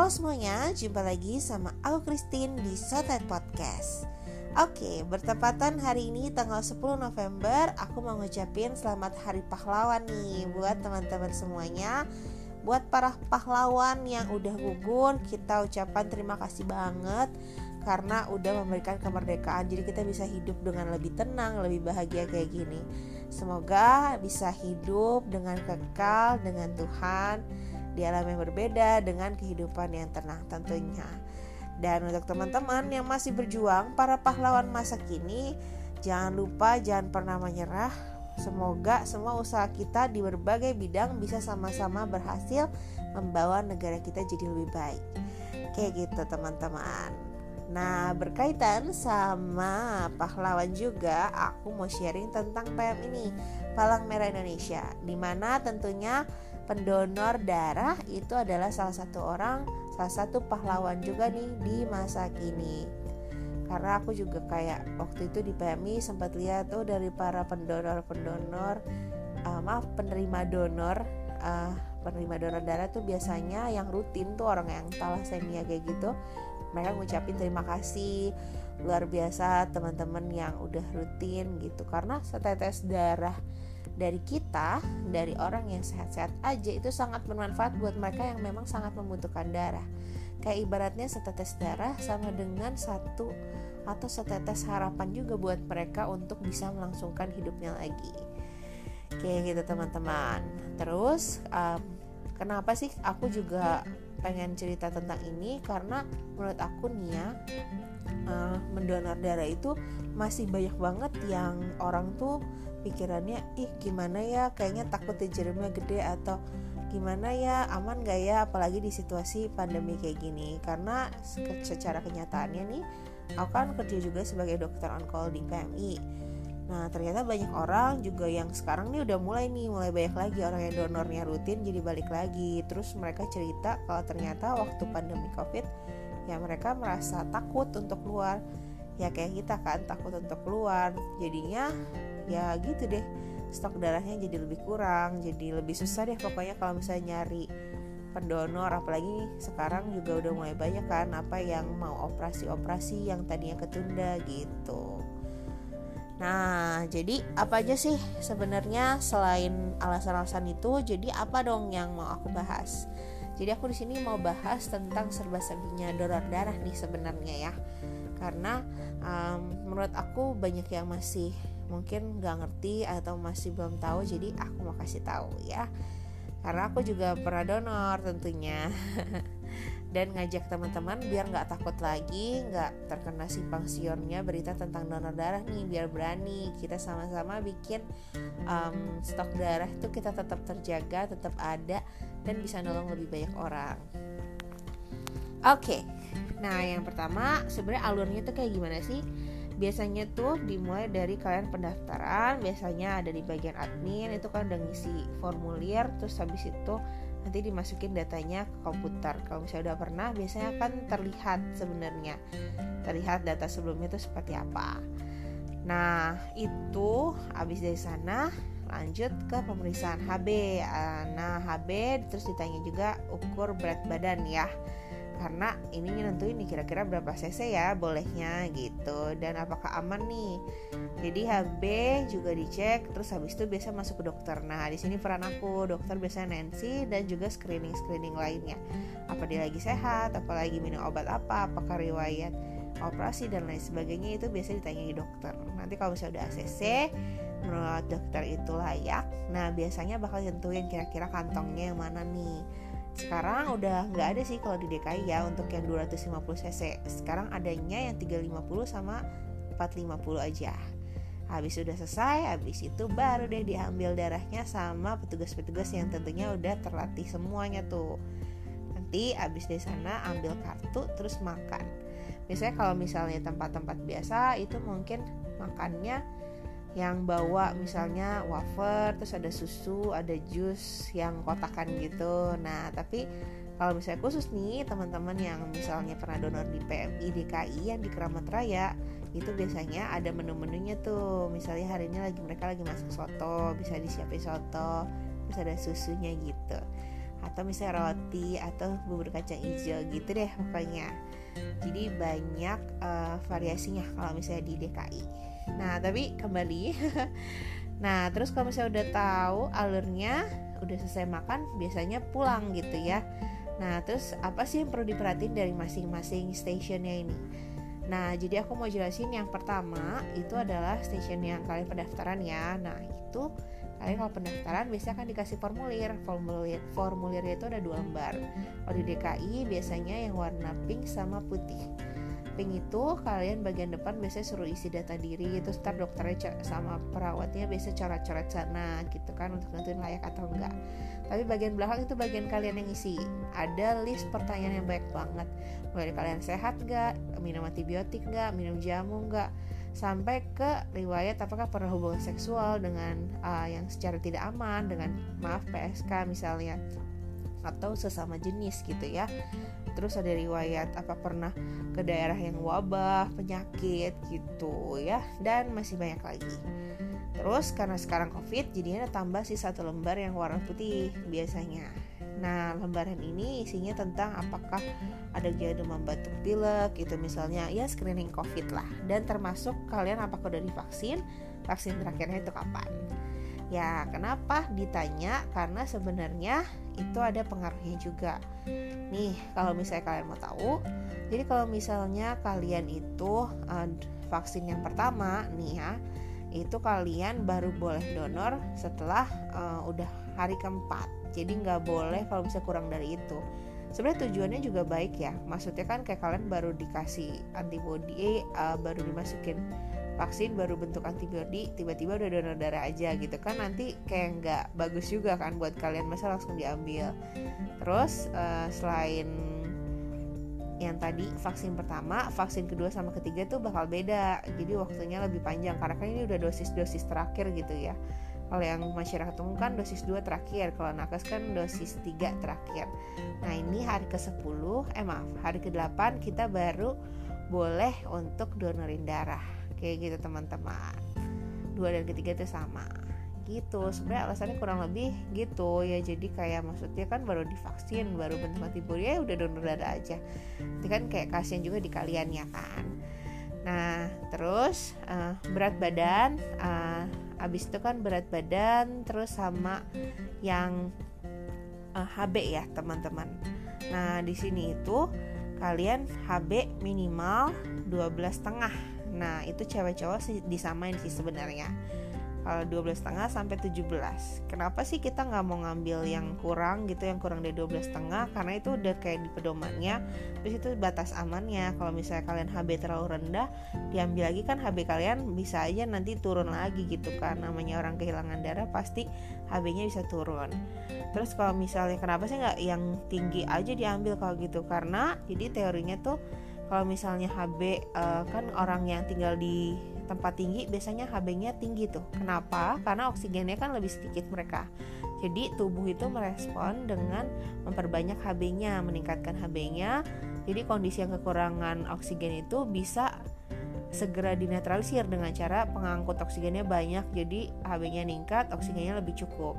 Halo semuanya, jumpa lagi sama aku Christine di Sotet Podcast. Oke, bertepatan hari ini tanggal 10 November Aku mau ngucapin selamat hari pahlawan nih Buat teman-teman semuanya. Buat para pahlawan yang udah gugur Kita ucapkan terima kasih banget Karena udah memberikan kemerdekaan. Jadi kita bisa hidup dengan lebih tenang, lebih bahagia kayak gini. Semoga bisa hidup dengan kekal dengan Tuhan di alam yang berbeda dengan kehidupan yang tenang tentunya. Dan untuk teman-teman yang masih berjuang, para pahlawan masa kini, jangan lupa jangan pernah menyerah. Semoga semua usaha kita di berbagai bidang bisa sama-sama berhasil membawa negara kita jadi lebih baik. Kayak gitu teman-teman. Nah, berkaitan sama pahlawan juga, aku mau sharing tentang PM ini, Palang Merah Indonesia, di mana tentunya pendonor darah itu adalah salah satu orang, salah satu pahlawan juga nih di masa kini. Karena aku juga kayak waktu itu di PMI sempat lihat tuh dari para pendonor-pendonor, uh, maaf penerima donor, uh, penerima donor darah tuh biasanya yang rutin tuh orang yang thalassemia kayak gitu. Mereka ngucapin terima kasih luar biasa teman-teman yang udah rutin gitu karena setetes darah dari kita, dari orang yang sehat-sehat aja itu sangat bermanfaat buat mereka yang memang sangat membutuhkan darah. Kayak ibaratnya setetes darah sama dengan satu atau setetes harapan juga buat mereka untuk bisa melangsungkan hidupnya lagi. Kayak gitu teman-teman. Terus um, kenapa sih aku juga pengen cerita tentang ini karena menurut aku nih ya uh, mendonor darah itu masih banyak banget yang orang tuh pikirannya ih gimana ya? Kayaknya takut jarimnya gede atau gimana ya? Aman gak ya? Apalagi di situasi pandemi kayak gini. Karena secara kenyataannya nih aku kan kerja juga sebagai dokter on call di PMI Nah ternyata banyak orang juga yang sekarang nih udah mulai nih mulai banyak lagi orang yang donornya rutin jadi balik lagi. Terus mereka cerita kalau ternyata waktu pandemi covid ya mereka merasa takut untuk keluar. Ya kayak kita kan takut untuk keluar. Jadinya ya gitu deh stok darahnya jadi lebih kurang jadi lebih susah deh pokoknya kalau misalnya nyari pendonor apalagi sekarang juga udah mulai banyak kan apa yang mau operasi-operasi yang tadinya ketunda gitu Nah, jadi apa aja sih sebenarnya selain alasan-alasan itu? Jadi apa dong yang mau aku bahas? Jadi aku di sini mau bahas tentang serba-serbinya donor darah nih sebenarnya ya. Karena um, menurut aku banyak yang masih mungkin nggak ngerti atau masih belum tahu jadi aku mau kasih tahu ya. Karena aku juga pernah donor tentunya. Dan ngajak teman-teman biar nggak takut lagi nggak terkena simpang siurnya berita tentang donor darah nih biar berani kita sama-sama bikin um, stok darah itu kita tetap terjaga tetap ada dan bisa nolong lebih banyak orang. Oke okay. nah yang pertama sebenarnya alurnya tuh kayak gimana sih biasanya tuh dimulai dari kalian pendaftaran biasanya ada di bagian admin itu kan udah ngisi formulir terus habis itu nanti dimasukin datanya ke komputer. Kalau misalnya udah pernah biasanya kan terlihat sebenarnya. Terlihat data sebelumnya itu seperti apa. Nah itu habis dari sana lanjut ke pemeriksaan HB nah HB terus ditanya juga ukur berat badan ya karena ini nentuin nih kira-kira berapa cc ya bolehnya gitu. Dan apakah aman nih? Jadi HB juga dicek terus habis itu biasa masuk ke dokter. Nah di sini peran aku dokter biasanya Nancy dan juga screening screening lainnya. Apa dia lagi sehat apalagi minum obat apa apakah riwayat operasi dan lain sebagainya itu biasa ditanya di dokter. Nanti kalau misalnya udah ACC menurut dokter itu layak nah biasanya bakal tentuin kira-kira kantongnya yang mana nih sekarang udah nggak ada sih kalau di DKI ya untuk yang 250 cc. Sekarang adanya yang 350 sama 450 aja. Habis sudah selesai habis itu baru deh diambil darahnya sama petugas-petugas yang tentunya udah terlatih semuanya tuh. Nanti habis dari sana ambil kartu terus makan. Biasanya kalau misalnya tempat-tempat biasa itu mungkin makannya yang bawa misalnya wafer terus ada susu ada jus yang kotakan gitu. Nah tapi kalau misalnya khusus nih teman-teman yang misalnya pernah donor di PMI DKI yang di Keramat Raya itu biasanya ada menu-menunya tuh. Misalnya hari ini lagi mereka lagi masak soto bisa disiapin soto terus ada susunya gitu. Atau misalnya roti atau bubur kacang hijau gitu deh pokoknya. Jadi banyak uh, variasinya kalau misalnya di DKI nah tapi kembali nah terus kalau misalnya udah tahu alurnya udah selesai makan biasanya pulang gitu ya nah terus apa sih yang perlu diperhatiin dari masing-masing stationnya ini Nah, jadi aku mau jelasin yang pertama itu adalah station yang kalian pendaftaran ya. Nah, itu kalian kalau pendaftaran biasanya akan dikasih formulir. Formulir formulirnya itu ada dua lembar. Kalau di DKI biasanya yang warna pink sama putih. Pink itu kalian bagian depan biasanya suruh isi data diri itu ntar dokternya sama perawatnya biasa coret-coret sana gitu kan untuk nentuin layak atau enggak. Tapi bagian belakang itu bagian kalian yang isi. Ada list pertanyaan yang banyak banget. Mulai kalian sehat nggak minum antibiotik nggak minum jamu nggak sampai ke riwayat apakah pernah hubungan seksual dengan uh, yang secara tidak aman dengan maaf PSK misalnya atau sesama jenis gitu ya terus ada riwayat apa pernah ke daerah yang wabah penyakit gitu ya. Dan masih banyak lagi. Terus karena sekarang covid jadinya ada tambah sih satu lembar yang warna putih biasanya. Nah lembaran ini isinya tentang apakah ada gejala demam batuk pilek itu misalnya. Ya screening covid lah. Dan termasuk kalian apakah udah divaksin vaksin terakhirnya itu kapan. Ya kenapa ditanya? Karena sebenarnya itu ada pengaruhnya juga. Nih kalau misalnya kalian mau tahu, jadi kalau misalnya kalian itu uh, vaksin yang pertama nih ya itu kalian baru boleh donor setelah uh, udah hari keempat. Jadi nggak boleh kalau bisa kurang dari itu. Sebenarnya tujuannya juga baik ya. Maksudnya kan kayak kalian baru dikasih antibody uh, baru dimasukin vaksin baru bentuk antibody tiba-tiba udah donor darah aja gitu kan nanti kayak nggak bagus juga kan buat kalian masa langsung diambil terus uh, selain yang tadi vaksin pertama, vaksin kedua sama ketiga tuh bakal beda. Jadi waktunya lebih panjang karena kan ini udah dosis-dosis terakhir gitu ya. Kalau yang masyarakat umum kan dosis 2 terakhir, kalau nakes kan dosis 3 terakhir. Nah, ini hari ke-10, eh maaf, hari ke-8 kita baru boleh untuk donorin darah. Kayak gitu teman-teman. Dua dan ketiga itu sama. Gitu sebenarnya alasannya kurang lebih gitu. Ya jadi kayak maksudnya kan baru divaksin baru bentuk antibody ya udah donor darah aja. Itu kan kayak kasihan juga di kalian ya kan? Nah terus uh, berat badan uh, abis itu kan berat badan terus sama yang uh, eh, HB ya teman-teman. Nah di sini itu kalian HB minimal 12 setengah nah itu cewek cowok sih disamain sih sebenarnya. Uh, setengah sampai 17 kenapa sih kita nggak mau ngambil yang kurang gitu yang kurang dari 12 setengah? Karena itu udah kayak di pedomannya. Terus itu batas amannya. Kalau misalnya kalian HB terlalu rendah diambil lagi kan HB kalian bisa aja nanti turun lagi gitu kan. Namanya orang kehilangan darah pasti HB-nya bisa turun. Terus kalau misalnya kenapa sih nggak yang tinggi aja diambil kalau gitu? Karena jadi teorinya tuh kalau misalnya HB uh, eh, kan orang yang tinggal di tempat tinggi biasanya HB-nya tinggi tuh. Kenapa? Karena oksigennya kan lebih sedikit mereka. Jadi tubuh itu merespon dengan memperbanyak HB-nya, meningkatkan HB-nya. Jadi kondisi yang kekurangan oksigen itu bisa segera dinetralisir dengan cara pengangkut oksigennya banyak jadi HB-nya meningkat, oksigennya lebih cukup.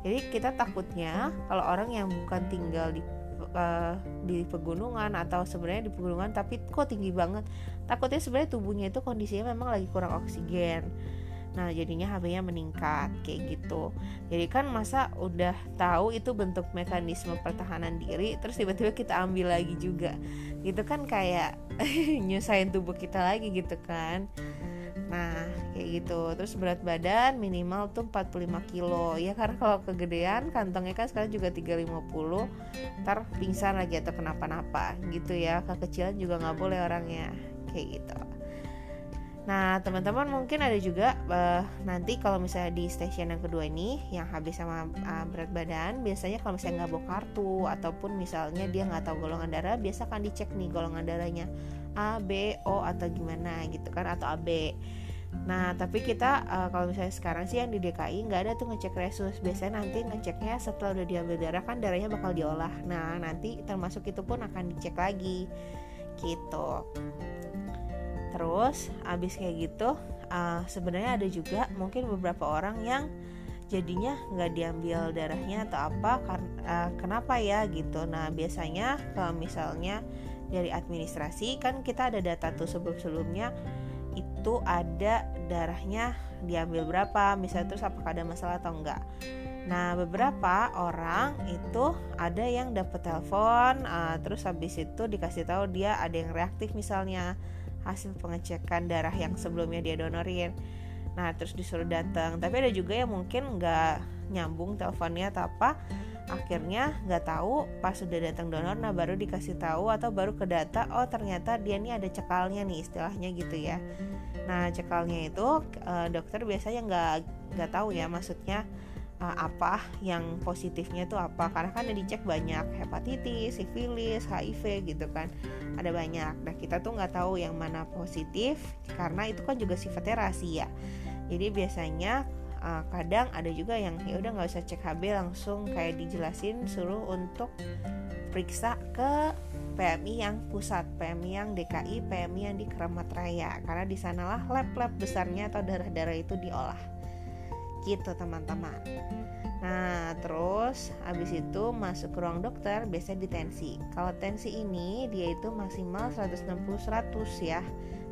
Jadi kita takutnya kalau orang yang bukan tinggal di uh, di pegunungan atau sebenarnya di pegunungan tapi kok tinggi banget. Takutnya sebenarnya tubuhnya itu kondisinya memang lagi kurang oksigen. Nah jadinya HB-nya meningkat kayak gitu. Jadi kan masa udah tahu itu bentuk mekanisme pertahanan diri terus tiba-tiba kita ambil lagi juga. Gitu kan kayak nyusahin tubuh kita lagi gitu kan Nah, kayak gitu. Terus berat badan minimal tuh 45 kilo. Ya karena kalau kegedean kantongnya kan sekarang juga 350. Ntar pingsan lagi atau kenapa-napa gitu ya. Kekecilan juga nggak boleh orangnya. Kayak gitu. Nah, teman-teman mungkin ada juga uh, nanti kalau misalnya di stasiun yang kedua ini yang habis sama uh, berat badan, biasanya kalau misalnya nggak bawa kartu ataupun misalnya dia nggak tahu golongan darah, biasa kan dicek nih golongan darahnya A, B, O atau gimana gitu kan atau AB. Nah, tapi kita uh, kalau misalnya sekarang sih yang di DKI nggak ada tuh ngecek resus. Biasanya nanti ngeceknya setelah udah diambil darah kan darahnya bakal diolah. Nah, nanti termasuk itu pun akan dicek lagi. Gitu. Terus abis kayak gitu, uh, sebenarnya ada juga mungkin beberapa orang yang jadinya nggak diambil darahnya atau apa karena uh, kenapa ya gitu nah biasanya kalau misalnya dari administrasi kan kita ada data tuh sebelum sebelumnya itu ada darahnya diambil berapa misalnya terus apakah ada masalah atau enggak. Nah beberapa orang itu ada yang dapat telepon uh, terus habis itu dikasih tahu dia ada yang reaktif misalnya hasil pengecekan darah yang sebelumnya dia donorin. Nah terus disuruh datang tapi ada juga yang mungkin nggak nyambung teleponnya atau apa akhirnya nggak tahu pas sudah datang donor nah baru dikasih tahu atau baru ke data oh ternyata dia nih ada cekalnya nih istilahnya gitu ya nah cekalnya itu uh, dokter biasanya nggak nggak tahu ya maksudnya uh, apa yang positifnya itu apa karena kan dicek banyak hepatitis, sifilis, HIV gitu kan ada banyak. Nah kita tuh nggak tahu yang mana positif karena itu kan juga sifatnya rahasia. Jadi biasanya uh, kadang ada juga yang ya udah nggak usah cek HB langsung kayak dijelasin suruh untuk periksa ke PMI yang pusat, PMI yang DKI, PMI yang di Keramat Raya karena di sanalah lab-lab besarnya atau darah-darah itu diolah. Gitu teman-teman. Nah, terus habis itu masuk ke ruang dokter biasanya di tensi. Kalau tensi ini dia itu maksimal 160 100 ya.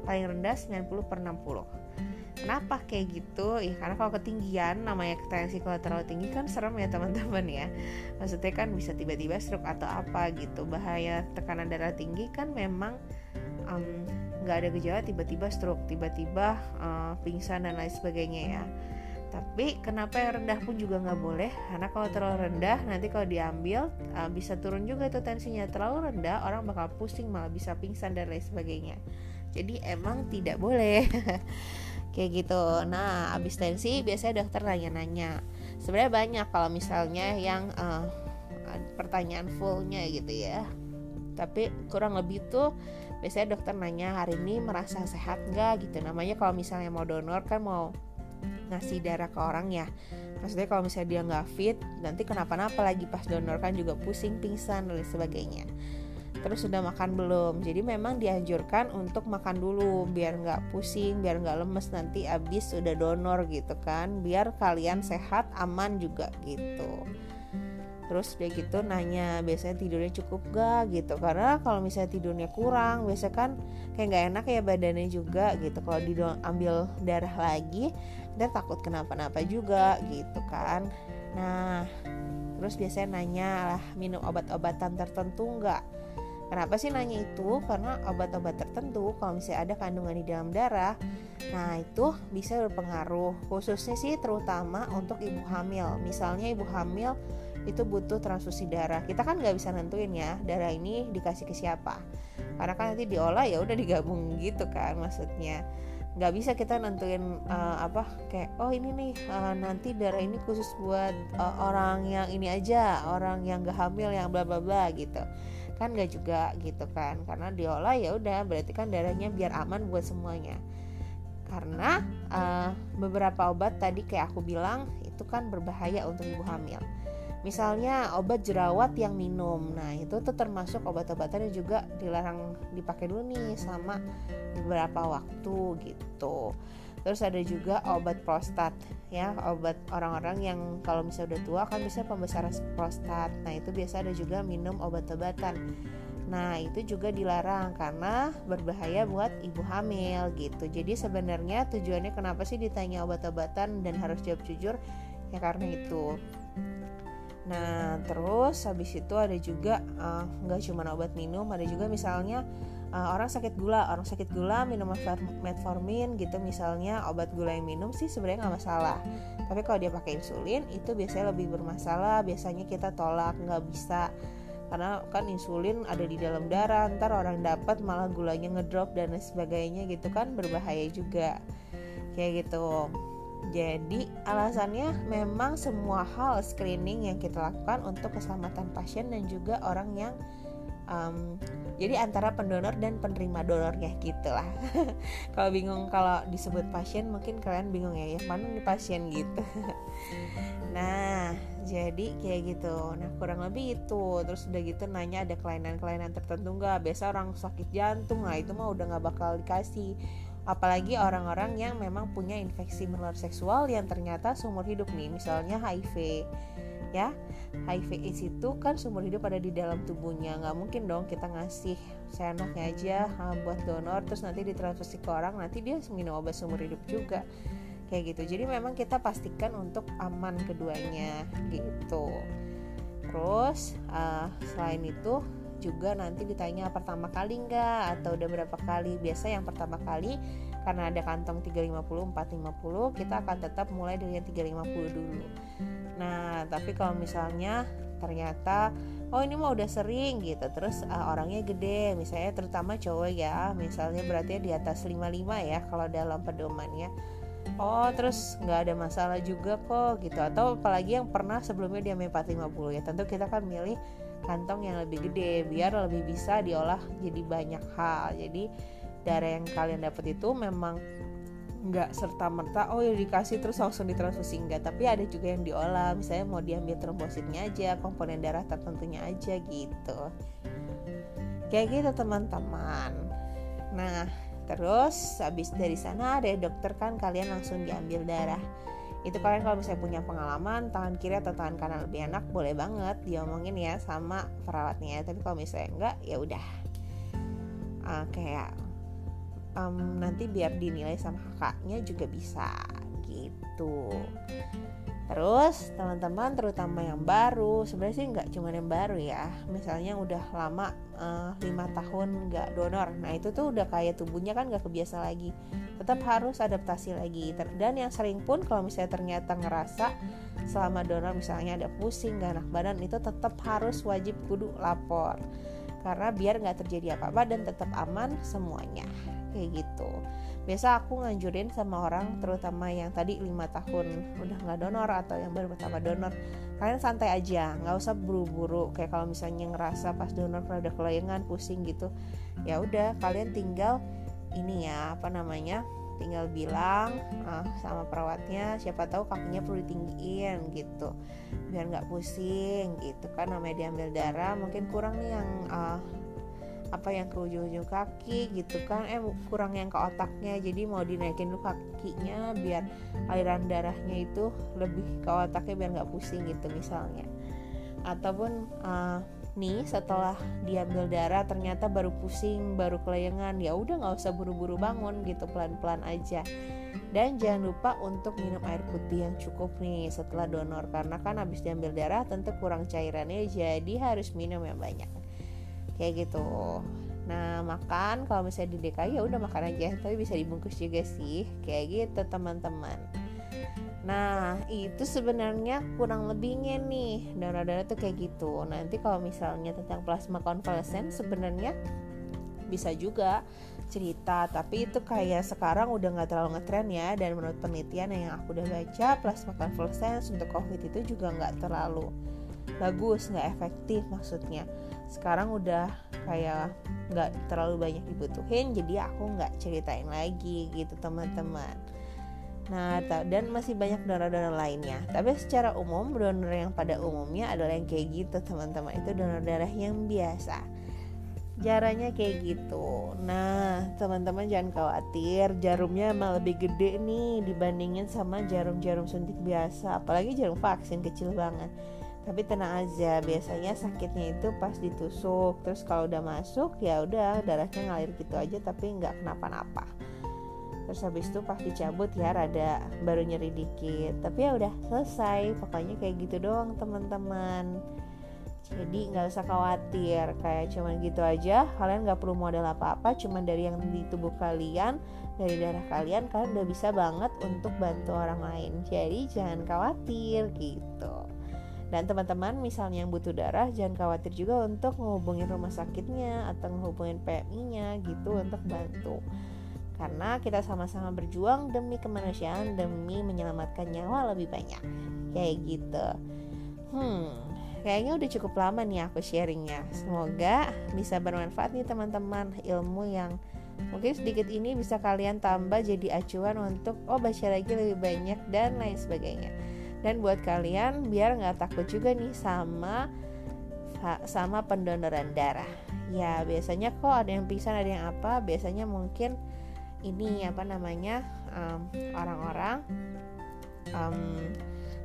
Paling rendah 90 per 60. Kenapa kayak gitu? Ya karena kalau ketinggian namanya tensi kalau terlalu tinggi kan serem ya teman-teman ya. Maksudnya kan bisa tiba-tiba stroke atau apa gitu. Bahaya tekanan darah tinggi kan memang nggak um, ada gejala tiba-tiba stroke, tiba-tiba uh, pingsan dan lain sebagainya ya tapi kenapa yang rendah pun juga nggak boleh karena kalau terlalu rendah nanti kalau diambil uh, bisa turun juga tuh tensinya terlalu rendah orang bakal pusing malah bisa pingsan dan lain sebagainya jadi emang tidak boleh kayak gitu. Nah abis tensi biasanya dokter nanya-nanya. Sebenarnya banyak kalau misalnya yang uh, pertanyaan fullnya gitu ya. Tapi kurang lebih tuh biasanya dokter nanya hari ini merasa sehat nggak? Gitu. Namanya kalau misalnya mau donor kan mau ngasih darah ke orang ya. Maksudnya kalau misalnya dia nggak fit nanti kenapa-napa lagi pas donor kan juga pusing pingsan dan sebagainya terus sudah makan belum? Jadi memang dianjurkan untuk makan dulu biar nggak pusing biar nggak lemes nanti abis sudah donor gitu kan. Biar kalian sehat aman juga gitu. Terus dia gitu nanya biasanya tidurnya cukup gak gitu. Karena kalau misalnya tidurnya kurang biasa kan kayak nggak enak ya badannya juga gitu. Kalau diambil darah lagi dia takut kenapa-napa juga gitu kan. Nah terus biasanya nanya lah minum obat-obatan tertentu nggak Kenapa sih nanya itu? Karena obat-obat tertentu kalau misalnya ada kandungan di dalam darah, nah itu bisa berpengaruh. Khususnya sih terutama untuk ibu hamil. Misalnya ibu hamil itu butuh transfusi darah kita kan nggak bisa nentuin ya darah ini dikasih ke siapa karena kan nanti diolah ya udah digabung gitu kan maksudnya nggak bisa kita nentuin uh, apa kayak oh ini nih uh, nanti darah ini khusus buat uh, orang yang ini aja orang yang gak hamil yang bla bla bla gitu kan nggak juga gitu kan. Karena diolah ya udah berarti kan darahnya biar aman buat semuanya. Karena uh, beberapa obat tadi kayak aku bilang itu kan berbahaya untuk ibu hamil. Misalnya obat jerawat yang minum, nah itu tuh termasuk obat-obatan yang juga dilarang dipakai dulu nih selama beberapa waktu gitu. Terus ada juga obat prostat ya, obat orang-orang yang kalau misalnya udah tua kan bisa pembesaran prostat. Nah itu biasa ada juga minum obat-obatan. Nah, itu juga dilarang karena berbahaya buat ibu hamil gitu. Jadi sebenarnya tujuannya kenapa sih ditanya obat-obatan dan harus jawab jujur? Ya karena itu. Nah terus habis itu ada juga eh, nggak uh, cuma obat minum, ada juga misalnya uh, orang sakit gula, orang sakit gula minum metformin gitu misalnya obat gula yang minum sih sebenarnya nggak masalah. Tapi kalau dia pakai insulin itu biasanya lebih bermasalah. Biasanya kita tolak nggak bisa karena kan insulin ada di dalam darah ntar orang dapat malah gulanya ngedrop dan sebagainya gitu kan berbahaya juga kayak gitu jadi alasannya memang semua hal screening yang kita lakukan untuk keselamatan pasien dan juga orang yang um, jadi antara pendonor dan penerima donornya gitulah. Kalau bingung kalau disebut pasien mungkin kalian bingung ya yang mana nih pasien gitu. Nah jadi kayak gitu. Nah kurang lebih itu. Terus udah gitu nanya ada kelainan-kelainan tertentu nggak? Biasa orang sakit jantung nah itu mah udah nggak bakal dikasih. Apalagi orang-orang yang memang punya infeksi menular seksual yang ternyata seumur hidup nih misalnya HIV ya. HIV AIDS itu kan seumur hidup ada di dalam tubuhnya. Nggak mungkin dong kita ngasih seenaknya aja buat donor terus nanti ditransfusi ke orang nanti dia minum obat seumur hidup juga. Kayak gitu. Jadi memang kita pastikan untuk aman keduanya gitu. Terus uh, selain itu juga nanti ditanya pertama kali enggak atau udah berapa kali. Biasa yang pertama kali karena ada kantong 350 450 kita akan tetap mulai dari yang 350 dulu nah tapi kalau misalnya ternyata oh ini mah udah sering gitu terus uh, orangnya gede misalnya terutama cowok ya misalnya berarti di atas 55 ya kalau dalam pedomannya. Oh terus nggak ada masalah juga kok gitu atau apalagi yang pernah sebelumnya dia 450 ya tentu kita kan milih kantong yang lebih gede biar lebih bisa diolah jadi banyak hal. Jadi darah yang kalian dapat itu memang nggak serta merta oh ya dikasih terus langsung ditransfusi enggak tapi ada juga yang diolah. Misalnya mau diambil trombositnya aja komponen darah tertentunya aja gitu. Kayak gitu teman-teman. Nah terus habis dari sana ada dokter kan kalian langsung diambil darah. Itu kalian kalau misalnya punya pengalaman tangan kiri atau tangan kanan lebih enak boleh banget diomongin ya sama perawatnya. Tapi kalau misalnya enggak ya udah. Uh, kayak um, nanti biar dinilai sama kakaknya juga bisa gitu. Terus teman-teman terutama yang baru sebenarnya sih nggak cuma yang baru ya. Misalnya udah lama uh, eh, 5 tahun nggak donor. Nah itu tuh udah kayak tubuhnya kan nggak kebiasa lagi. Tetap harus adaptasi lagi. Dan yang sering pun kalau misalnya ternyata ngerasa selama donor misalnya ada pusing gak enak badan Itu tetap harus wajib kudu lapor. Karena biar nggak terjadi apa-apa dan tetap aman semuanya Kayak gitu. Biasa aku nganjurin sama orang terutama yang tadi lima tahun udah nggak donor atau yang baru pertama donor. Kalian santai aja nggak usah buru-buru. Kayak kalau misalnya ngerasa pas donor kalau udah kelayangan pusing gitu ya udah kalian tinggal ini ya apa namanya tinggal bilang uh, sama perawatnya siapa tahu kakinya perlu ditinggiin gitu biar nggak pusing gitu kan namanya diambil darah mungkin kurang nih yang uh, apa yang ke ujung-ujung kaki gitu kan eh kurang yang ke otaknya jadi mau dinaikin dulu kakinya biar aliran darahnya itu lebih ke otaknya biar nggak pusing gitu misalnya. Ataupun uh, nih setelah diambil darah ternyata baru pusing baru kelayangan ya udah nggak usah buru-buru bangun gitu pelan-pelan aja. Dan jangan lupa untuk minum air putih yang cukup nih setelah donor karena kan habis diambil darah tentu kurang cairannya jadi harus minum yang banyak kayak gitu nah makan kalau misalnya di DKI ya udah makan aja tapi bisa dibungkus juga sih kayak gitu teman-teman Nah, itu sebenarnya kurang lebihnya nih donor darah tuh kayak gitu. Nanti kalau misalnya tentang plasma konvalesen sebenarnya bisa juga cerita, tapi itu kayak sekarang udah nggak terlalu ngetren ya. Dan menurut penelitian yang aku udah baca, plasma konvalesen untuk COVID itu juga nggak terlalu bagus, nggak efektif maksudnya sekarang udah kayak nggak terlalu banyak dibutuhin jadi aku nggak ceritain lagi gitu teman-teman Nah, dan masih banyak donor-donor lainnya. Tapi secara umum, donor yang pada umumnya adalah yang kayak gitu, teman-teman. Itu donor darah yang biasa. Jaranya kayak gitu. Nah, teman-teman jangan khawatir, jarumnya emang lebih gede nih dibandingin sama jarum-jarum suntik biasa, apalagi jarum vaksin kecil banget tapi tenang aja biasanya sakitnya itu pas ditusuk. Terus kalau udah masuk ya udah darahnya ngalir gitu aja tapi nggak kenapa-napa. Terus habis itu pas dicabut ya rada baru nyeri dikit. Tapi ya udah selesai. Pokoknya kayak gitu doang teman-teman. Jadi nggak usah khawatir. Kayak cuman gitu aja. Kalian nggak perlu modal apa-apa cuman dari yang di tubuh kalian dari darah kalian kalian udah bisa banget untuk bantu orang lain. Jadi jangan khawatir gitu dan teman-teman misalnya yang butuh darah jangan khawatir juga untuk menghubungi rumah sakitnya atau menghubungi PMI-nya gitu untuk bantu. Karena kita sama-sama berjuang demi kemanusiaan, demi menyelamatkan nyawa lebih banyak. Kayak gitu. Hmm, kayaknya udah cukup lama nih aku sharingnya. Semoga bisa bermanfaat nih teman-teman ilmu yang mungkin sedikit ini bisa kalian tambah jadi acuan untuk oh baca lagi lebih banyak dan lain sebagainya dan buat kalian biar nggak takut juga nih sama sama pendonoran darah. Ya biasanya kok ada yang pingsan ada yang apa biasanya mungkin ini apa namanya orang-orang um,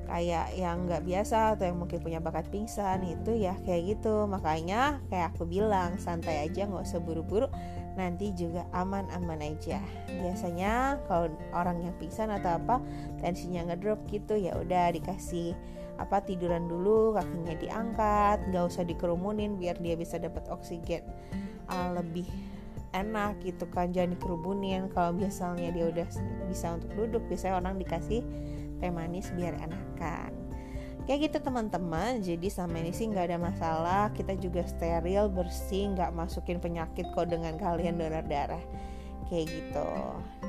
kayak yang nggak biasa atau yang mungkin punya bakat pingsan itu ya kayak gitu. Makanya kayak aku bilang santai aja nggak usah buru-buru nanti juga aman-aman aja. Biasanya kalau orang yang pingsan atau apa tensinya ngedrop gitu ya udah dikasih apa tiduran dulu kakinya diangkat nggak usah dikerumunin biar dia bisa dapat oksigen uh, lebih enak gitu kan jangan dikerumunin. Kalau misalnya dia udah bisa untuk duduk biasanya orang dikasih teh manis biar enakan kayak gitu teman-teman. Jadi sama ini sih nggak ada masalah. Kita juga steril bersih nggak masukin penyakit kok dengan kalian donor darah. Kayak gitu.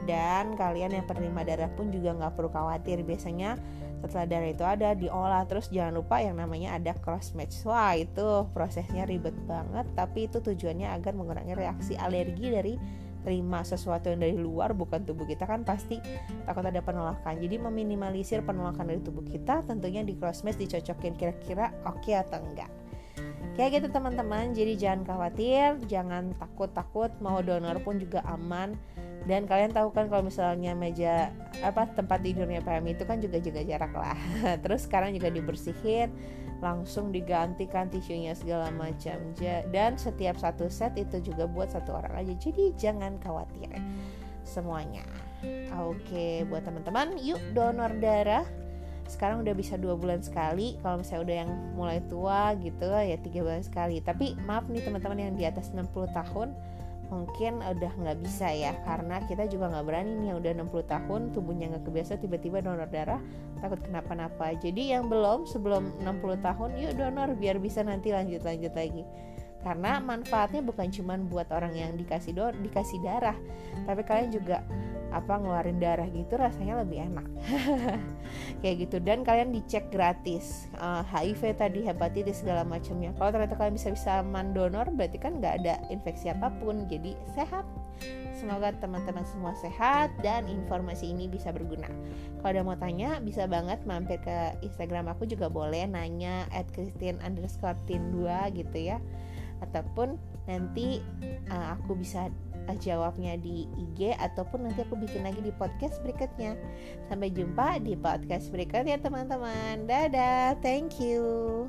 Dan kalian yang penerima darah pun juga nggak perlu khawatir. Biasanya setelah darah itu ada diolah. Terus jangan lupa yang namanya ada cross match. Wah itu prosesnya ribet banget. Tapi itu tujuannya agar mengurangi reaksi alergi dari terima sesuatu yang dari luar bukan tubuh kita kan pasti takut ada penolakan. Jadi meminimalisir penolakan dari tubuh kita tentunya di cross match dicocokin kira-kira oke okay atau enggak. Kayak gitu teman-teman. Jadi jangan khawatir jangan takut-takut. Mau donor pun juga aman dan kalian tahu kan kalau misalnya meja apa tempat tidurnya PM itu kan juga jaga jarak lah. Terus sekarang juga dibersihin langsung digantikan tisunya segala macam. Dan setiap satu set itu juga buat satu orang aja. Jadi jangan khawatir semuanya. Oke buat teman-teman yuk donor darah. Sekarang udah bisa dua bulan sekali. Kalau misalnya udah yang mulai tua gitu ya tiga bulan sekali. Tapi maaf nih teman-teman yang di atas 60 tahun mungkin udah nggak bisa ya karena kita juga nggak berani nih yang udah 60 tahun tubuhnya nggak kebiasa tiba-tiba donor darah takut kenapa-napa. Jadi yang belum sebelum 60 tahun yuk donor biar bisa nanti lanjut-lanjut lagi. Karena manfaatnya bukan cuma buat orang yang dikasih do dikasih darah tapi kalian juga apa ngeluarin darah gitu rasanya lebih enak kayak gitu. Dan kalian dicek gratis. Uh, HIV tadi hepatitis segala macamnya. Kalau ternyata kalian bisa bisa aman donor berarti kan nggak ada infeksi apa pun. Jadi sehat. Semoga teman-teman semua sehat dan informasi ini bisa berguna. Kalau ada mau tanya bisa banget mampir ke Instagram aku juga boleh. Nanya at Christine underscore 2 gitu ya. Ataupun nanti uh, aku bisa jawabnya di IG ataupun nanti aku bikin lagi di podcast berikutnya. Sampai jumpa di podcast berikutnya teman-teman. Dadah, thank you.